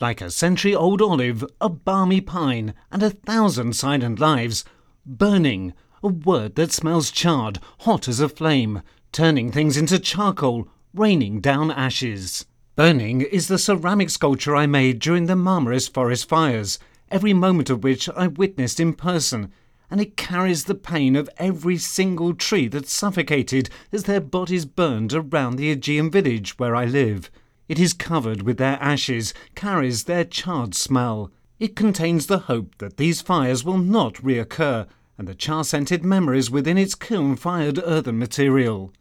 Like a century old olive, a balmy pine, and a thousand silent lives. Burning, a word that smells charred, hot as a flame, turning things into charcoal, raining down ashes. Burning is the ceramic sculpture I made during the Marmaris forest fires, every moment of which I witnessed in person, and it carries the pain of every single tree that suffocated as their bodies burned around the Aegean village where I live. It is covered with their ashes, carries their charred smell. It contains the hope that these fires will not reoccur, and the char scented memories within its kiln fired earthen material.